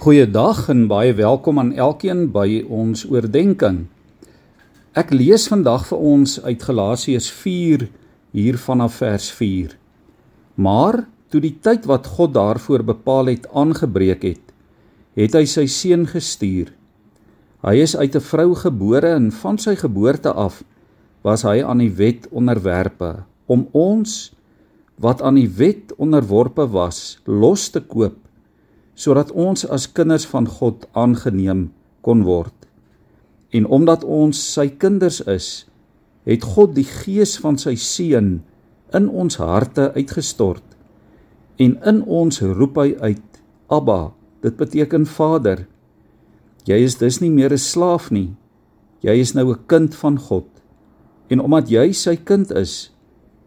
Goeiedag en baie welkom aan elkeen by ons oordeenking. Ek lees vandag vir ons uit Galasiërs 4 hier vanaf vers 4. Maar toe die tyd wat God daarvoor bepaal het aangebreek het, het hy sy seun gestuur. Hy is uit 'n vrou gebore en van sy geboorte af was hy aan die wet onderwerpe om ons wat aan die wet onderworpe was los te koop sodat ons as kinders van God aangeneem kon word. En omdat ons sy kinders is, het God die gees van sy seun in ons harte uitgestort. En in ons roep hy uit: Abba, dit beteken Vader. Jy is dus nie meer 'n slaaf nie. Jy is nou 'n kind van God. En omdat jy sy kind is,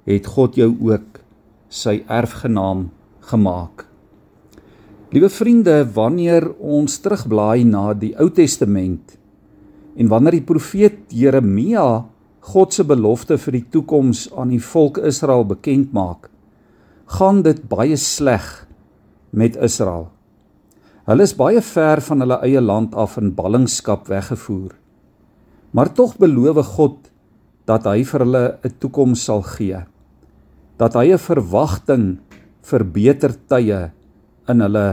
het God jou ook sy erfgenaam gemaak. Liewe vriende, wanneer ons terugblaai na die Ou Testament en wanneer die profeet Jeremia God se belofte vir die toekoms aan die volk Israel bekend maak, gaan dit baie sleg met Israel. Hulle is baie ver van hulle eie land af in ballingskap weggevoer. Maar tog beloof God dat hy vir hulle 'n toekoms sal gee. Dat hy 'n verwagting vir beter tye in hulle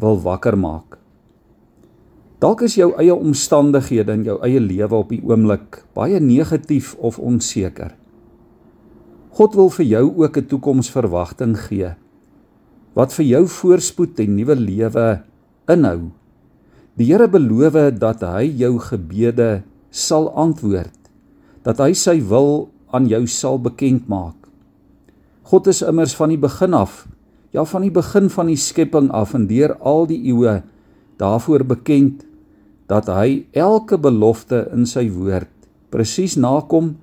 wil wakker maak. Dalk is jou eie omstandighede in jou eie lewe op die oomblik baie negatief of onseker. God wil vir jou ook 'n toekomsverwagting gee wat vir jou voorspoed en nuwe lewe inhou. Die Here beloof dat hy jou gebede sal antwoord, dat hy sy wil aan jou sal bekend maak. God is immers van die begin af ja van die begin van die skepping af en deur al die eeue daarvoor bekend dat hy elke belofte in sy woord presies nakom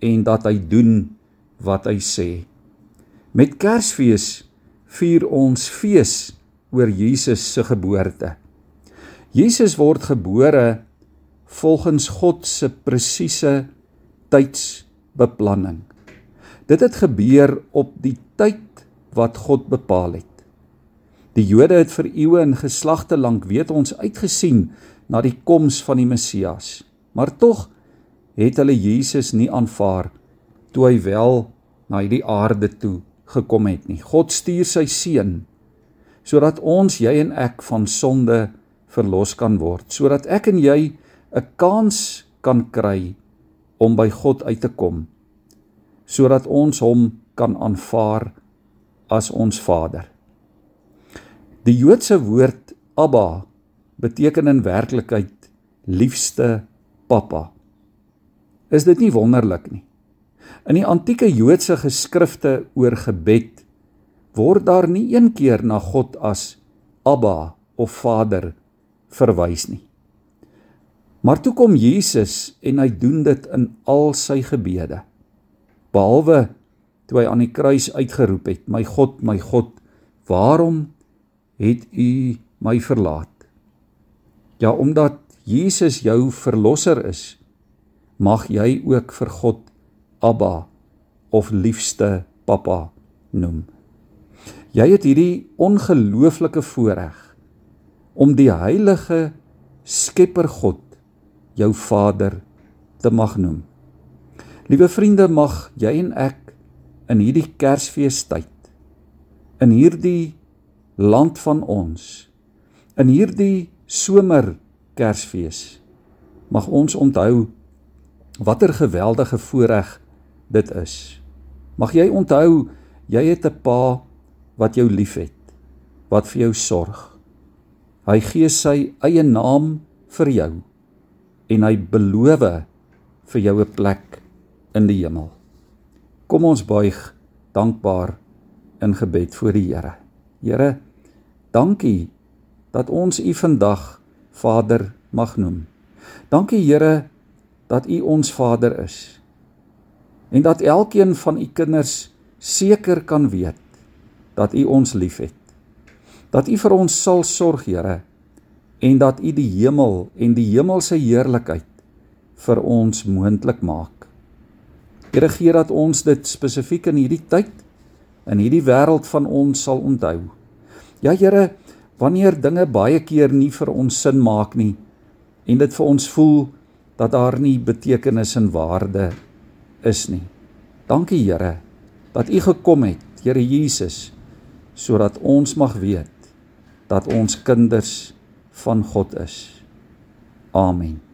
en dat hy doen wat hy sê. Met Kersfees vier ons fees oor Jesus se geboorte. Jesus word gebore volgens God se presiese tydsbeplanning. Dit het gebeur op die tyd wat God bepaal het. Die Jode het vir eeue en geslagte lank weet ons uitgesien na die koms van die Messias. Maar tog het hulle Jesus nie aanvaar toe hy wel na hierdie aarde toe gekom het nie. God stuur sy seun sodat ons jy en ek van sonde verlos kan word, sodat ek en jy 'n kans kan kry om by God uit te kom, sodat ons hom kan aanvaar as ons Vader. Die Joodse woord Abba beteken in werklikheid liefste Pappa. Is dit nie wonderlik nie? In die antieke Joodse geskrifte oor gebed word daar nie een keer na God as Abba of Vader verwys nie. Maar toe kom Jesus en hy doen dit in al sy gebede. Behalwe toe hy aan die kruis uitgeroep het: "My God, my God, waarom het U my verlaat?" Ja, omdat Jesus jou verlosser is, mag jy ook vir God Abba of liefste Pappa noem. Jy het hierdie ongelooflike voorreg om die heilige Skepper God jou Vader te mag noem. Liewe vriende, mag jy en ek in hierdie Kersfeestyd in hierdie land van ons in hierdie somer Kersfees mag ons onthou watter geweldige voorreg dit is. Mag jy onthou jy het 'n pa wat jou liefhet wat vir jou sorg. Hy gee sy eie naam vir jou en hy beloof vir jou 'n plek in die hemel Kom ons buig dankbaar in gebed voor die Here. Here, dankie dat ons U vandag Vader mag noem. Dankie Here dat U ons Vader is. En dat elkeen van U kinders seker kan weet dat U ons liefhet. Dat U vir ons sal sorg, Here, en dat U die hemel en die hemelse heerlikheid vir ons moontlik maak. Here gee dat ons dit spesifiek in hierdie tyd in hierdie wêreld van ons sal onthou. Ja Here, wanneer dinge baie keer nie vir ons sin maak nie en dit vir ons voel dat daar nie betekenis en waarde is nie. Dankie Here dat U gekom het, Here Jesus, sodat ons mag weet dat ons kinders van God is. Amen.